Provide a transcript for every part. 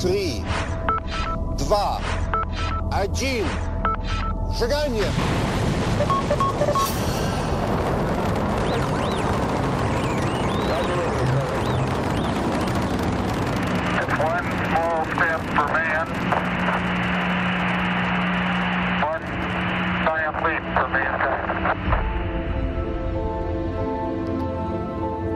три, два, один. Шагание! It's one small step for man, one giant leap for mankind.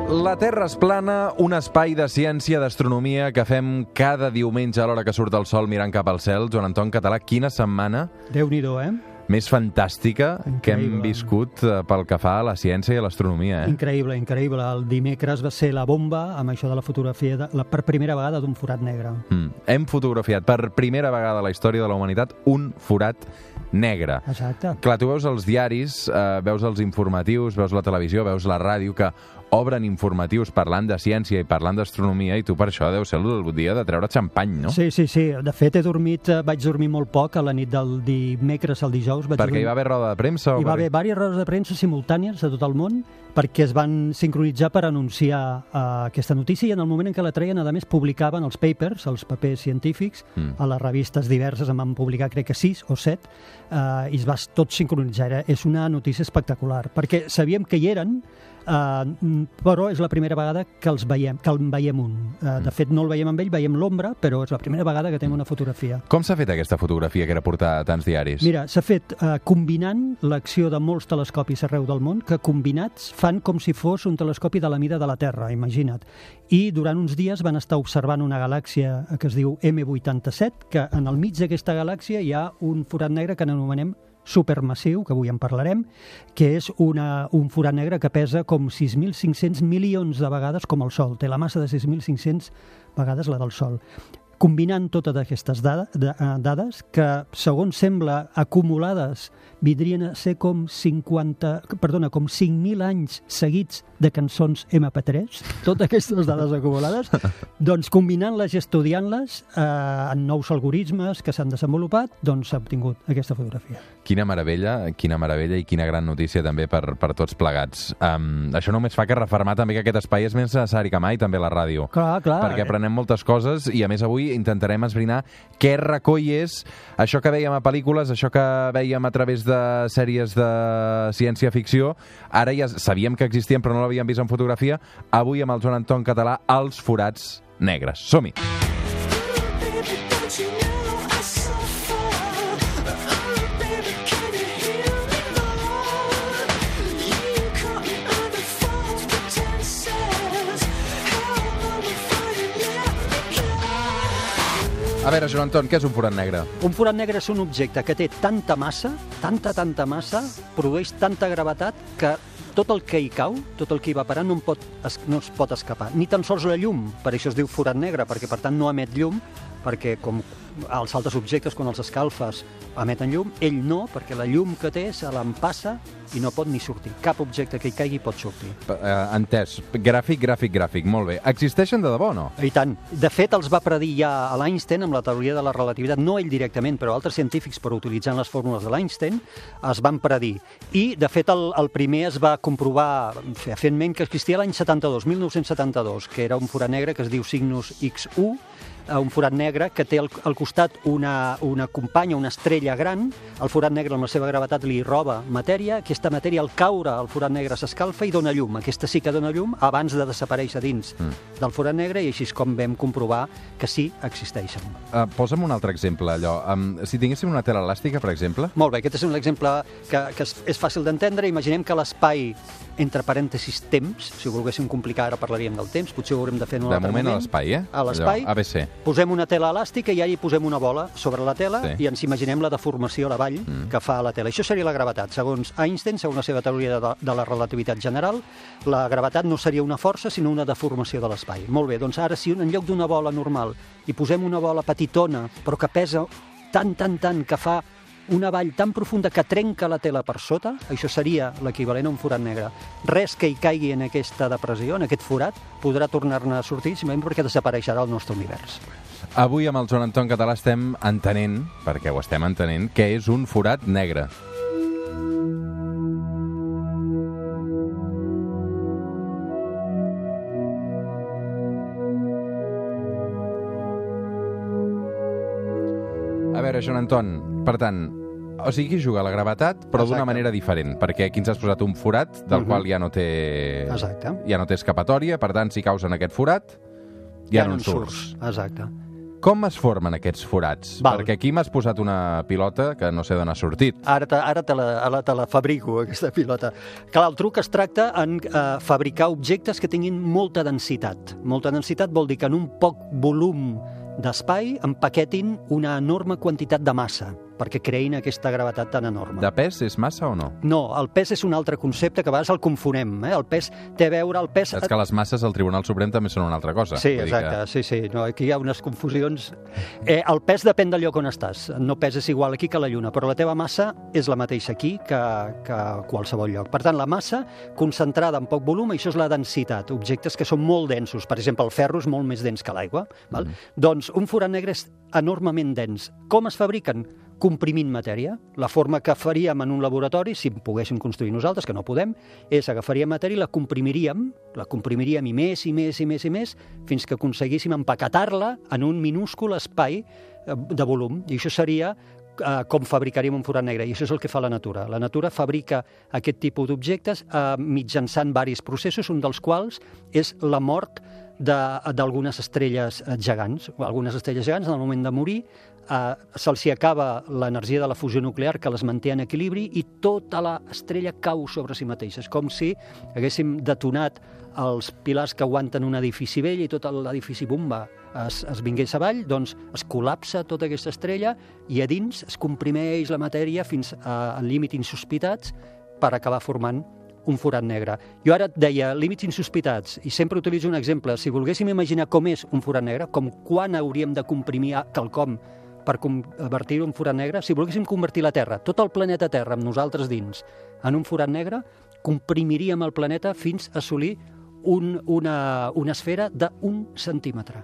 La Terra és plana, un espai de ciència, d'astronomia que fem cada diumenge a l'hora que surt el sol mirant cap al cel. Joan Anton Català, quina setmana Déu-n'hi-do, eh? més fantàstica que hem Increïble. viscut eh, pel que fa a la ciència i a l'astronomia. Eh? Increïble, increïble. El dimecres va ser la bomba amb això de la fotografia de, la, per primera vegada d'un forat negre. Mm. Hem fotografiat per primera vegada a la història de la humanitat un forat negre. Exacte. Clar, tu veus els diaris, eh, veus els informatius, veus la televisió, veus la ràdio, que obren informatius parlant de ciència i parlant d'astronomia i tu per això deu ser el dia de treure xampany, no? Sí, sí, sí. De fet, he dormit, eh, vaig dormir molt poc a la nit del dimecres al dijous. Vaig Perquè dormir... hi va haver roda de premsa? o Hi va haver diverses rodes de premsa simultànies de tot el món perquè es van sincronitzar per anunciar uh, aquesta notícia i en el moment en què la treien, a més, publicaven els papers, els papers científics, Mm. mm. a les revistes diverses, en van publicar crec que sis o set, uh, i es va tot sincronitzar. Era, és una notícia espectacular, perquè sabíem que hi eren, Uh, però és la primera vegada que els veiem, que en veiem un. Uh, de fet, no el veiem amb ell, veiem l'ombra, però és la primera vegada que tenim una fotografia. Com s'ha fet aquesta fotografia que era portar a tants diaris? Mira, s'ha fet eh, combinant l'acció de molts telescopis arreu del món, que combinats fan com si fos un telescopi de la mida de la Terra, imagina't. I durant uns dies van estar observant una galàxia que es diu M87, que en el mig d'aquesta galàxia hi ha un forat negre que n'anomenem supermassiu, que avui en parlarem, que és una, un forat negre que pesa com 6.500 milions de vegades com el Sol. Té la massa de 6.500 vegades la del Sol combinant totes aquestes eh, dades que, segons sembla, acumulades vindrien a ser com 50, perdona, com 5.000 anys seguits de cançons MP3, totes aquestes dades acumulades, doncs combinant-les i estudiant-les eh, en nous algoritmes que s'han desenvolupat, doncs s'ha obtingut aquesta fotografia. Quina meravella, quina meravella i quina gran notícia també per, per tots plegats. Um, això només fa que refermar també que aquest espai és més necessari que mai, també la ràdio. Clar, clar. Perquè aprenem moltes coses i, a més, avui intentarem esbrinar què recoll és això que veiem a pel·lícules, això que veiem a través de sèries de ciència-ficció. Ara ja sabíem que existien, però no l'havíem vist en fotografia. Avui, amb el Joan Anton Català, els forats negres. Som-hi! A veure, Joan Anton, què és un forat negre? Un forat negre és un objecte que té tanta massa, tanta, tanta massa, produeix tanta gravetat que tot el que hi cau, tot el que hi va parar, no, pot, no es pot escapar. Ni tan sols la llum, per això es diu forat negre, perquè per tant no emet llum, perquè com els altres objectes, quan els escalfes, emeten llum, ell no, perquè la llum que té se l'empassa i no pot ni sortir. Cap objecte que hi caigui pot sortir. Eh, entès. Gràfic, gràfic, gràfic. Molt bé. Existeixen de debò no? I tant. De fet, els va predir ja a l'Einstein amb la teoria de la relativitat, no ell directament, però altres científics, per utilitzant les fórmules de l'Einstein, es van predir. I, de fet, el, el primer es va comprovar fefaentment que existia l'any 72, 1972, que era un forat negre que es diu Cygnus X1, eh, un forat negre que té al, al costat una, una companya, una estrella gran, el forat negre amb la seva gravetat li roba matèria, aquesta matèria al caure al forat negre s'escalfa i dona llum, aquesta sí que dona llum abans de desaparèixer dins mm. del forat negre i així és com vam comprovar que sí existeixen. Uh, posa'm un altre exemple, allò. Um, si tinguéssim una tela elàstica, per exemple, Molt bé, aquest és un exemple que, que és, és fàcil d'entendre. Imaginem que l'espai, entre parèntesis, temps, si ho volguéssim complicar, ara parlaríem del temps, potser ho haurem de fer en un de altre moment a moment. l'espai, eh? A l'espai. ABC. Posem una tela elàstica i allà hi posem una bola sobre la tela Sí. i ens imaginem la deformació a la vall mm. que fa la tela. Això seria la gravetat. Segons Einstein, segons la seva teoria de, de la relativitat general, la gravetat no seria una força, sinó una deformació de l'espai. Molt bé, doncs ara si en lloc d'una bola normal hi posem una bola petitona, però que pesa tant, tant, tant, que fa una vall tan profunda que trenca la tela per sota, això seria l'equivalent a un forat negre. Res que hi caigui en aquesta depressió, en aquest forat, podrà tornar-ne a sortir simplement perquè desapareixerà el nostre univers. Avui amb el Joan Anton Català estem entenent, perquè ho estem entenent, què és un forat negre. veure, Joan Anton, per tant, o sigui, juga la gravetat, però d'una manera diferent, perquè aquí ens has posat un forat del Mhm. qual ja no té... Exacte. Ja no té escapatòria, per tant, si caus en aquest forat, ja, no en surts. Exacte. Com es formen aquests forats? Val. Perquè aquí m'has posat una pilota que no sé d'on ha sortit. Ara, te, ara te, la, ara te la fabrico, aquesta pilota. Clar, el truc es tracta en eh, fabricar objectes que tinguin molta densitat. Molta densitat vol dir que en un poc volum d'espai empaquetin una enorme quantitat de massa, perquè creïn aquesta gravetat tan enorme. De pes és massa o no? No, el pes és un altre concepte que a vegades el confonem. Eh? El pes té a veure... El pes... És que les masses al Tribunal Suprem també són una altra cosa. Sí, exacte, sí, sí. No, aquí hi ha unes confusions. Eh, el pes depèn del lloc on estàs. No peses igual aquí que a la Lluna, però la teva massa és la mateixa aquí que, que a qualsevol lloc. Per tant, la massa concentrada en poc volum, això és la densitat. Objectes que són molt densos. Per exemple, el ferro és molt més dens que l'aigua. val? Doncs un forat negre és enormement dens. Com es fabriquen? Comprimint matèria. La forma que faríem en un laboratori, si poguéssim construir nosaltres, que no podem, és agafaríem matèria i la comprimiríem, la comprimiríem i més, i més, i més, i més, fins que aconseguíssim empaquetar-la en un minúscul espai eh, de volum. I això seria eh, com fabricaríem un forat negre. I això és el que fa la natura. La natura fabrica aquest tipus d'objectes eh, mitjançant varis processos, un dels quals és la mort d'algunes estrelles eh, gegants. Algunes estrelles gegants, en el moment de morir, eh, se'ls acaba l'energia de la fusió nuclear que les manté en equilibri i tota l'estrella cau sobre si mateixa. És com si haguéssim detonat els pilars que aguanten un edifici vell i tot l'edifici bomba es, es vingués avall, doncs es col·lapsa tota aquesta estrella i a dins es comprimeix la matèria fins a, a límits insospitats per acabar formant un forat negre. Jo ara et deia límits insospitats i sempre utilitzo un exemple. Si volguéssim imaginar com és un forat negre, com quan hauríem de comprimir quelcom per convertir-ho en forat negre, si volguéssim convertir la Terra, tot el planeta Terra, amb nosaltres dins, en un forat negre, comprimiríem el planeta fins a assolir un, una, una esfera d'un centímetre.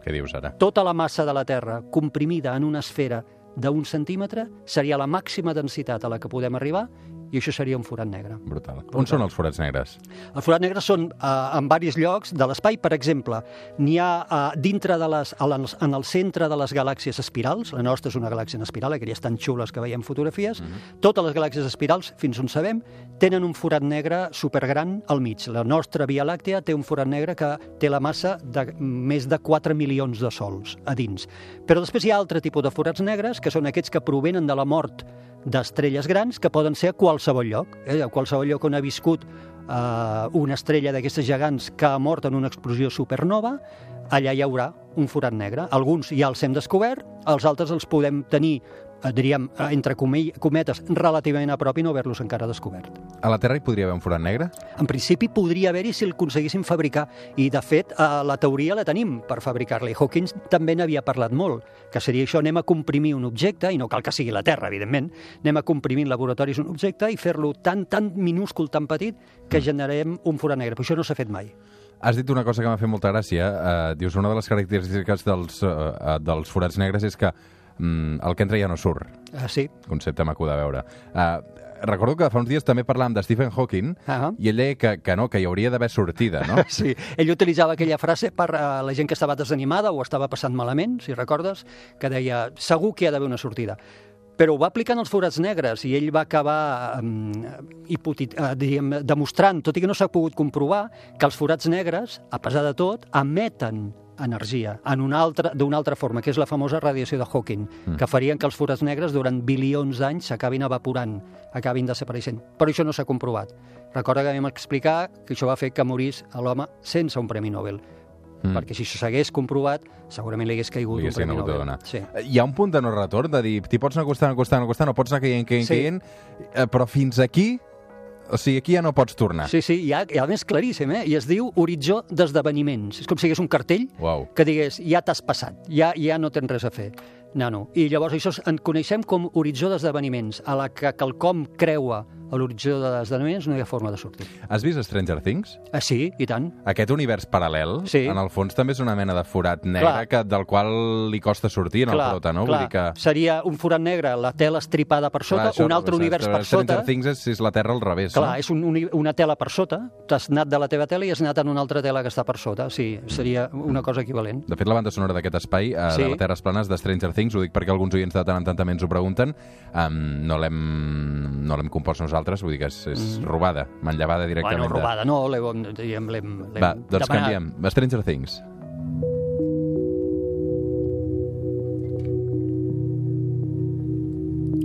Què dius ara? Tota la massa de la Terra comprimida en una esfera d'un centímetre seria la màxima densitat a la que podem arribar i això seria un forat negre. Brutal. On són els forats negres? Els forats negres són eh, en diversos llocs de l'espai. Per exemple, n'hi ha eh, dintre de les, en el centre de les galàxies espirals, la nostra és una galàxia en espiral, aquelles tan xules que veiem fotografies, totes les galàxies espirals, fins on sabem, tenen un forat negre supergran al mig. La nostra Via Làctea té un forat negre que té la massa de més de 4 milions de sols a dins. Però després hi ha altre tipus de forats negres, que són aquests que provenen de la mort d'estrelles grans que poden ser a qualsevol lloc. Eh? A qualsevol lloc on ha viscut eh, una estrella d'aquestes gegants que ha mort en una explosió supernova, allà hi haurà un forat negre. Alguns ja els hem descobert, els altres els podem tenir, diríem, eh, entre cometes, relativament a prop i no haver-los encara descobert. A la Terra hi podria haver un forat negre? En principi podria haver-hi si el aconseguíssim fabricar i de fet eh, la teoria la tenim per fabricar-la i Hawkins també n'havia parlat molt que seria això, anem a comprimir un objecte i no cal que sigui la Terra, evidentment anem a comprimir en laboratoris un objecte i fer-lo tan, tan minúscul, tan petit que generem un forat negre, però això no s'ha fet mai Has dit una cosa que m'ha fet molta gràcia. Uh, dius, una de les característiques dels, uh, dels forats negres és que mm, el que entra ja no surt. uh, sí, Concepte maco de veure. Uh, recordo que fa uns dies també parlàvem de Stephen Hawking Ahà. i ell deia que, que no, que hi hauria d'haver sortida, no? Sí, ell utilitzava aquella frase per a la gent que estava desanimada o estava passant malament, si recordes, que deia, segur que hi ha d'haver una sortida. Però ho va aplicar en els forats negres i ell va acabar um, hipotit, uh, diríem, demostrant, tot i que no s'ha pogut comprovar, que els forats negres, a pesar de tot, emeten energia en una altra d'una altra forma, que és la famosa radiació de Hawking, mm. que farien que els forats negres durant bilions d'anys s'acabin evaporant, acabin desapareixent. Però això no s'ha comprovat. Recorda que vam explicar que això va fer que morís l'home sense un Premi Nobel. Mm. perquè si això s'hagués comprovat, segurament li hagués caigut Li un Premi Nobel. donar. Sí. Hi ha un punt de no retorn de dir, t'hi pots anar acostant, acostant, acostant, no pots anar caient, caient, Sí. caient, eh, però fins aquí, o sigui, aquí ja no pots tornar. Sí, sí, hi ha més claríssim, eh? I es diu horitzó d'esdeveniments. És com si hi hagués un cartell Uau. que digués, ja t'has passat, ja, ja no tens res a fer. Nano. I llavors això en coneixem com horitzó d'esdeveniments, a la que quelcom creua a l'horitzó de esdeveniments no hi ha forma de sortir. Has vist Stranger Things? Ah, sí, i tant. Aquest univers paral·lel, Sí. en el fons també és una mena de forat negre Clar. que, del qual li costa sortir en el prota, no? Vull dir que... Seria un forat negre, la tela estripada per sota, Clar, un altre univers per Stranger sota... Things és, és la Terra al revés, Clar, no? és un, una tela per sota, t'has anat de la teva tela i has anat en una altra tela que està per sota. Sí, seria una cosa equivalent. De fet, la banda sonora d'aquest espai, eh, Sí. de la Terres Planes, de Stranger Things, ho dic perquè alguns oients de tant en tant també ens ho pregunten, um, no l'hem no compost nosaltres, vull dir que és, és robada, manllevada directament. Mm. Bueno, de- robada no, l'hem Va, doncs demanat. canviem. Stranger Things.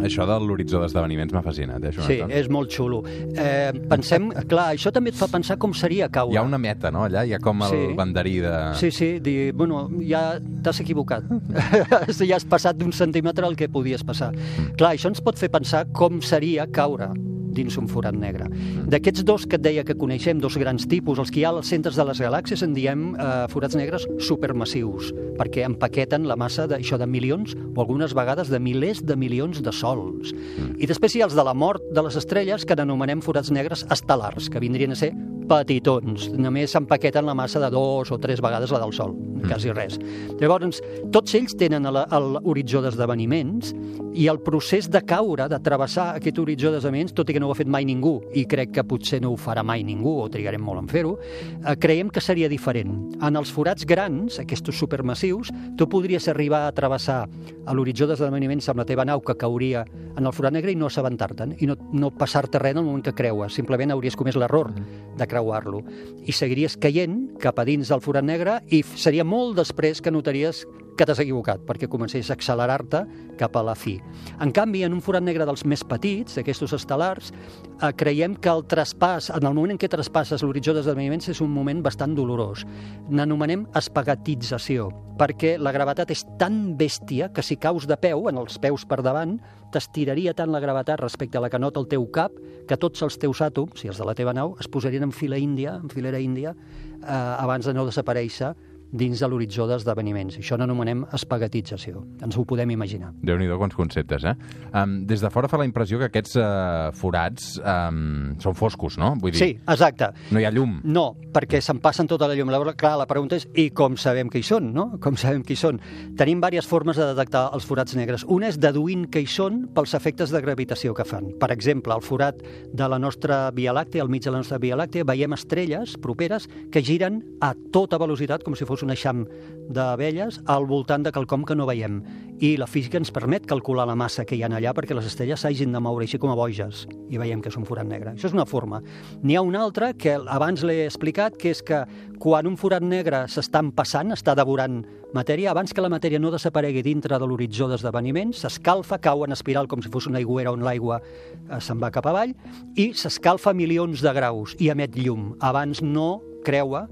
Això de l'horitzó d'esdeveniments m'ha fascinat, eh, Sí, Jonathan? és molt xulo. Eh, pensem, clar, això també et fa pensar com seria caure. Hi ha una meta, no, allà? Hi ha com el Sí. banderí de... Sí, sí, dir, bueno, ja t'has equivocat. ja has passat d'un centímetre al que podies passar. Clar, això ens pot fer pensar com seria caure dins un forat negre. D'aquests dos que et deia que coneixem, dos grans tipus, els que hi ha als centres de les galàxies en diem eh, forats negres supermassius, perquè empaqueten la massa d'això de milions o algunes vegades de milers de milions de sols. I després hi ha els de la mort de les estrelles que n'anomenem forats negres estel·lars, que vindrien a ser petitons, només s'empaqueten la massa de dos o tres vegades la del Sol, quasi res. Llavors, tots ells tenen l'horitzó d'esdeveniments i el procés de caure, de travessar aquest horitzó d'esdeveniments, tot i que no ho ha fet mai ningú, i crec que potser no ho farà mai ningú, o trigarem molt en fer-ho, eh, creiem que seria diferent. En els forats grans, aquests supermassius, tu podries arribar a travessar a l'horitzó d'esdeveniments amb la teva nau que cauria en el forat negre i no assabentar-te'n, i no, no passar-te res en el moment que creues. Simplement hauries comès l'error de creuar-lo. I seguiries caient cap a dins del forat negre i seria molt després que notaries que t'has equivocat, perquè comencés a accelerar-te cap a la fi. En canvi, en un forat negre dels més petits, d'aquestos estel·lars, eh, creiem que el traspàs, en el moment en què traspasses l'horitzó d'esdeveniments, és un moment bastant dolorós. N'anomenem espagatització, perquè la gravetat és tan bèstia que si caus de peu, en els peus per davant, t'estiraria tant la gravetat respecte a la que nota el teu cap que tots els teus àtoms, si els de la teva nau, es posarien en fila índia, en filera índia, eh, abans de no desaparèixer dins de l'horitzó d'esdeveniments. Això n'anomenem espagatització. Ens ho podem imaginar. déu nhi quants conceptes, eh? Um, des de fora fa la impressió que aquests uh, forats um, són foscos, no? Vull dir, Sí, exacte. no hi ha llum. No, perquè se'n passen tota la llum. Llavors, clar, la pregunta és, i com sabem que hi són, no? Com sabem que hi són? Tenim diverses formes de detectar els forats negres. Una és deduint que hi són pels efectes de gravitació que fan. Per exemple, al forat de la nostra Via Làctea, al mig de la nostra Via Làctea, veiem estrelles properes que giren a tota velocitat, com si fos un eixam d'abelles, al voltant de quelcom que no veiem. I la física ens permet calcular la massa que hi ha allà perquè les estrelles s'hagin de moure així com a boges i veiem que és un forat negre. Això és una forma. N'hi ha una altra que abans l'he explicat, que és que quan un forat negre s'està empassant, està devorant matèria, abans que la matèria no desaparegui dintre de l'horitzó d'esdeveniments, s'escalfa, cau en espiral com si fos una aigüera on l'aigua eh, se'n va cap avall, i s'escalfa milions de graus i emet llum. Abans no creua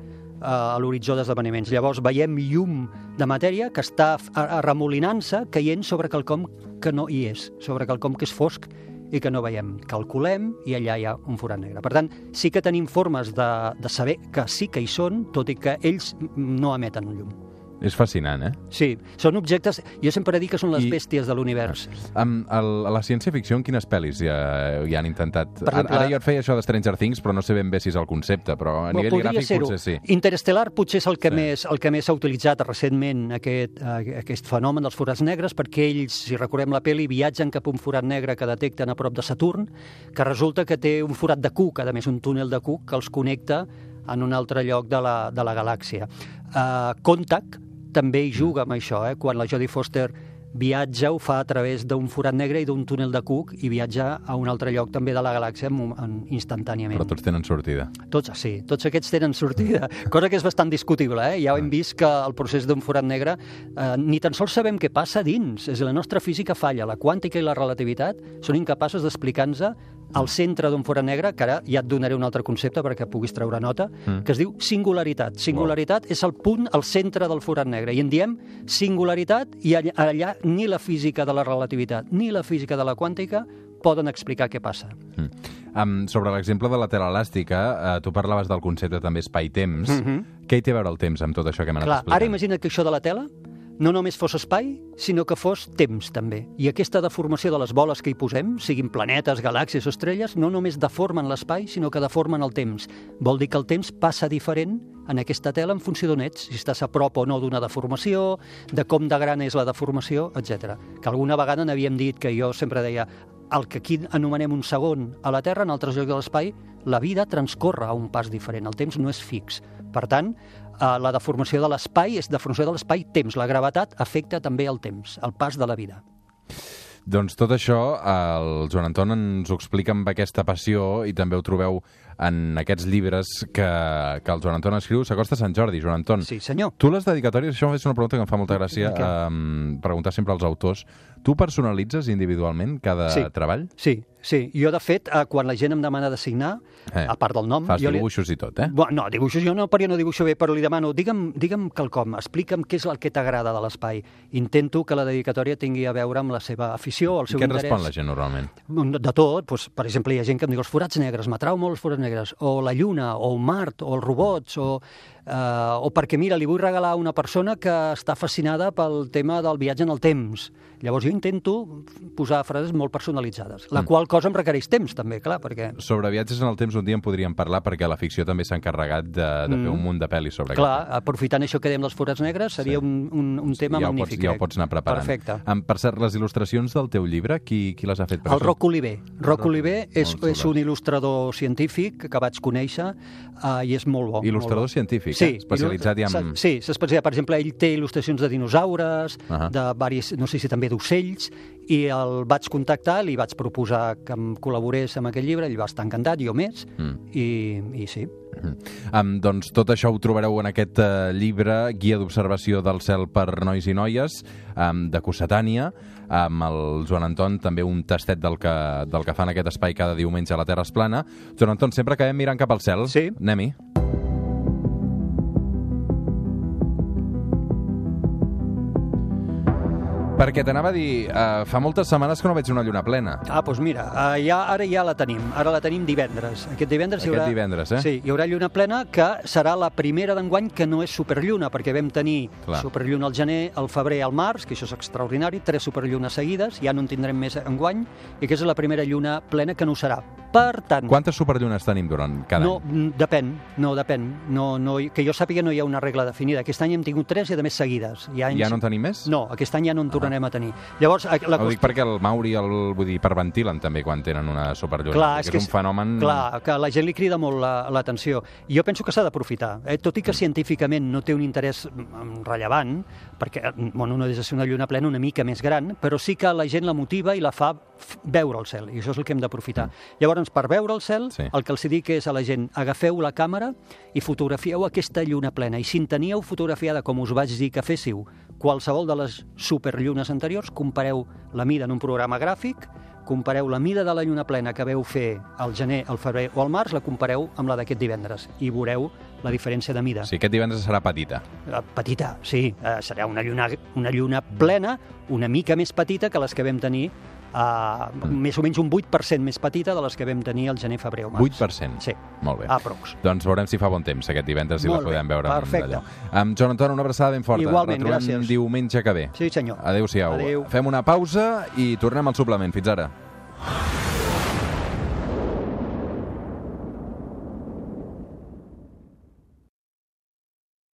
a l'horitzó d'esdeveniments. Llavors veiem llum de matèria que està arremolinant-se, caient sobre quelcom que no hi és, sobre quelcom que és fosc i que no veiem. Calculem i allà hi ha un forat negre. Per tant, sí que tenim formes de, de saber que sí que hi són, tot i que ells no emeten llum. És fascinant, eh? Sí, són objectes... Jo sempre dic que són les I- bèsties de l'univers. Um, el, a la ciència-ficció, en quines pel·lis ja, ja han intentat... Per Ara, exemple- ara jo et feia això de Stranger Things, però no sé ben bé si és el concepte, però a nivell gràfic potser sí. Interestelar potser és el que Sí. més el que més s'ha utilitzat recentment aquest, eh, aquest fenomen dels forats negres perquè ells, si recordem la pel·li, viatgen cap a un forat negre que detecten a prop de Saturn, que resulta que té un forat de Cook, a més un túnel de Cook que els connecta en un altre lloc de la, de la galàxia. Uh, Contact també hi juga amb això, eh? quan la Jodie Foster viatja, ho fa a través d'un forat negre i d'un túnel de Cook i viatja a un altre lloc també de la galàxia en, en, instantàniament. Però tots tenen sortida. Tots, sí, tots aquests tenen sortida, cosa que és bastant discutible. Eh? Ja hem vist que el procés d'un forat negre eh, ni tan sols sabem què passa dins. És la nostra física falla, la quàntica i la relativitat són incapaços d'explicar-nos al centre d'un forat negre, que ara ja et donaré un altre concepte perquè puguis treure nota, mm. que es diu singularitat. Singularitat wow. és el punt, al centre del forat negre, i en diem singularitat, i allà, allà ni la física de la relativitat ni la física de la quàntica poden explicar què passa. Mm. Um, sobre l'exemple de la tela elàstica, uh, tu parlaves del concepte també espai-temps. Mhm. Què hi té a veure el temps amb tot això que hem anat Clar, explicant? ara imagina't que això de la tela no només fos espai, sinó que fos temps també. I aquesta deformació de les boles que hi posem, siguin planetes, galàxies o estrelles, no només deformen l'espai, sinó que deformen el temps. Vol dir que el temps passa diferent en aquesta tela en funció d'on ets, si estàs a prop o no d'una deformació, de com de gran és la deformació, etc. Que alguna vegada n'havíem dit que jo sempre deia el que aquí anomenem un segon a la Terra, en altres llocs de l'espai, la vida transcorre a un pas diferent, el temps no és fix. Per tant, eh, la deformació de l'espai és deformació de l'espai-temps. La gravetat afecta també el temps, el pas de la vida. Doncs tot això el Joan Anton ens ho explica amb aquesta passió i també ho trobeu en aquests llibres que, que el Joan Anton escriu. S'acosta a Sant Jordi, Joan Anton. Sí, senyor. Tu les dedicatòries, això és una pregunta que em fa molta gràcia què? eh, preguntar sempre als autors. Tu personalitzes individualment cada Sí. treball? Sí, sí. Jo, de fet, eh, quan la gent em demana de signar, Eh, a part del nom... Fas jo li- dibuixos i tot, eh? No, dibuixos jo no, perquè no dibuixo bé, però li demano, digue'm, digue'm quelcom, explica'm què és el que t'agrada de l'espai. Intento que la dedicatòria tingui a veure amb la seva afició, el I seu què interès. respon la gent normalment? De tot, doncs, per exemple, hi ha gent que em diu els forats negres, m'atrau molt els forats negres, o la lluna, o Mart, o els robots, o, eh, o perquè, mira, li vull regalar a una persona que està fascinada pel tema del viatge en el temps. Llavors jo intento posar frases molt personalitzades, la Mm. qual cosa em requereix temps, també, clar, perquè... Sobre viatges en el temps un dia en podríem parlar perquè la ficció també s'ha encarregat de, de fer Mm. un munt de pel·lis sobre Clar, aprofitant això que dèiem dels forats negres, seria Sí. un, un, un tema ja ho, pots, magnífic. ja ho crec. pots anar preparant. Perfecte. Um, per cert, les il·lustracions del teu llibre, qui, qui les ha fet? Per El això? Roc Oliver. Roc Oliver és, és un il·lustrador científic que vaig conèixer uh, i és molt bo. Il·lustrador molt bo. científic, sí, eh? especialitzat en... il·lu- Sí, s'ha especialitzat. Per exemple, ell té il·lustracions de dinosaures, Ahà. de varis, no sé si també d'ocells, i el vaig contactar, li vaig proposar que em col·laborés amb aquest llibre, ell va estar encantat, jo més, Mm. i, i sí. Um, doncs tot això ho trobareu en aquest uh, llibre, Guia d'observació del cel per nois i noies, um, de Cossetània, amb el Joan Anton, també un tastet del que, del que fan aquest espai cada diumenge a la Terra es plana. Joan Anton, sempre acabem mirant cap al cel. Sí. Anem-hi. Perquè t'anava a dir, uh, fa moltes setmanes que no veig una lluna plena. Ah, doncs mira, uh, ja, ara ja la tenim. Ara la tenim divendres. Aquest divendres hi Aquest haurà... divendres, eh? Sí, hi haurà lluna plena que serà la primera d'enguany que no és superlluna, perquè vam tenir Clar. superlluna al gener, al febrer, al març, que això és extraordinari, tres superllunes seguides, ja no en tindrem més enguany, i aquesta és la primera lluna plena que no ho serà. Per tant, Quantes superllunes tenim durant cada no, any? mm, depèn, no, depèn. No, no, que jo sàpiga no hi ha una regla definida. Aquest any hem tingut tres i, a més, seguides. Hi ha anys... Ja no en tenim més? No, aquest any ja no en tornarem a tenir. Llavors, a- la Ho dic perquè el Mauri el, vull dir, hiperventilen també quan tenen una superlluna. Clar, perquè és, un fenomen... Clar, que la gent li crida molt la- l'atenció. I jo penso que s'ha d'aprofitar. Eh? Tot i que científicament no té un interès mm, rellevant, perquè bueno, no deixa de ser una lluna plena una mica més gran, però sí que la gent la motiva i la fa veure el cel, i això és el que hem d'aprofitar. Llavors, per veure el cel, Mm. Sí. el que els dic és a la gent, agafeu la càmera i fotografieu aquesta lluna plena. I si en teníeu fotografiada, com us vaig dir que féssiu, qualsevol de les superllunes anteriors, compareu la mida en un programa gràfic, compareu la mida de la lluna plena que veu fer al gener, al febrer o al març, la compareu amb la d'aquest divendres i veureu la diferència de mida. Sí, aquest divendres serà petita. Eh, Petita, sí, eh, serà una lluna, una lluna plena, una mica més petita que les que vam tenir uh, més o menys un 8% més petita de les que vam tenir al gener, febrer o març. 8%? Sí, Molt bé. aprox. Doncs veurem si fa bon temps aquest divendres i Molt la podem bé, veure amb perfecte. d'allò. Amb Joan Anton, una abraçada ben forta. Igualment, Retrobem gràcies. diumenge que ve. Sí, senyor. Adéu-siau. Adéu. Fem una pausa i tornem al suplement. Fins ara.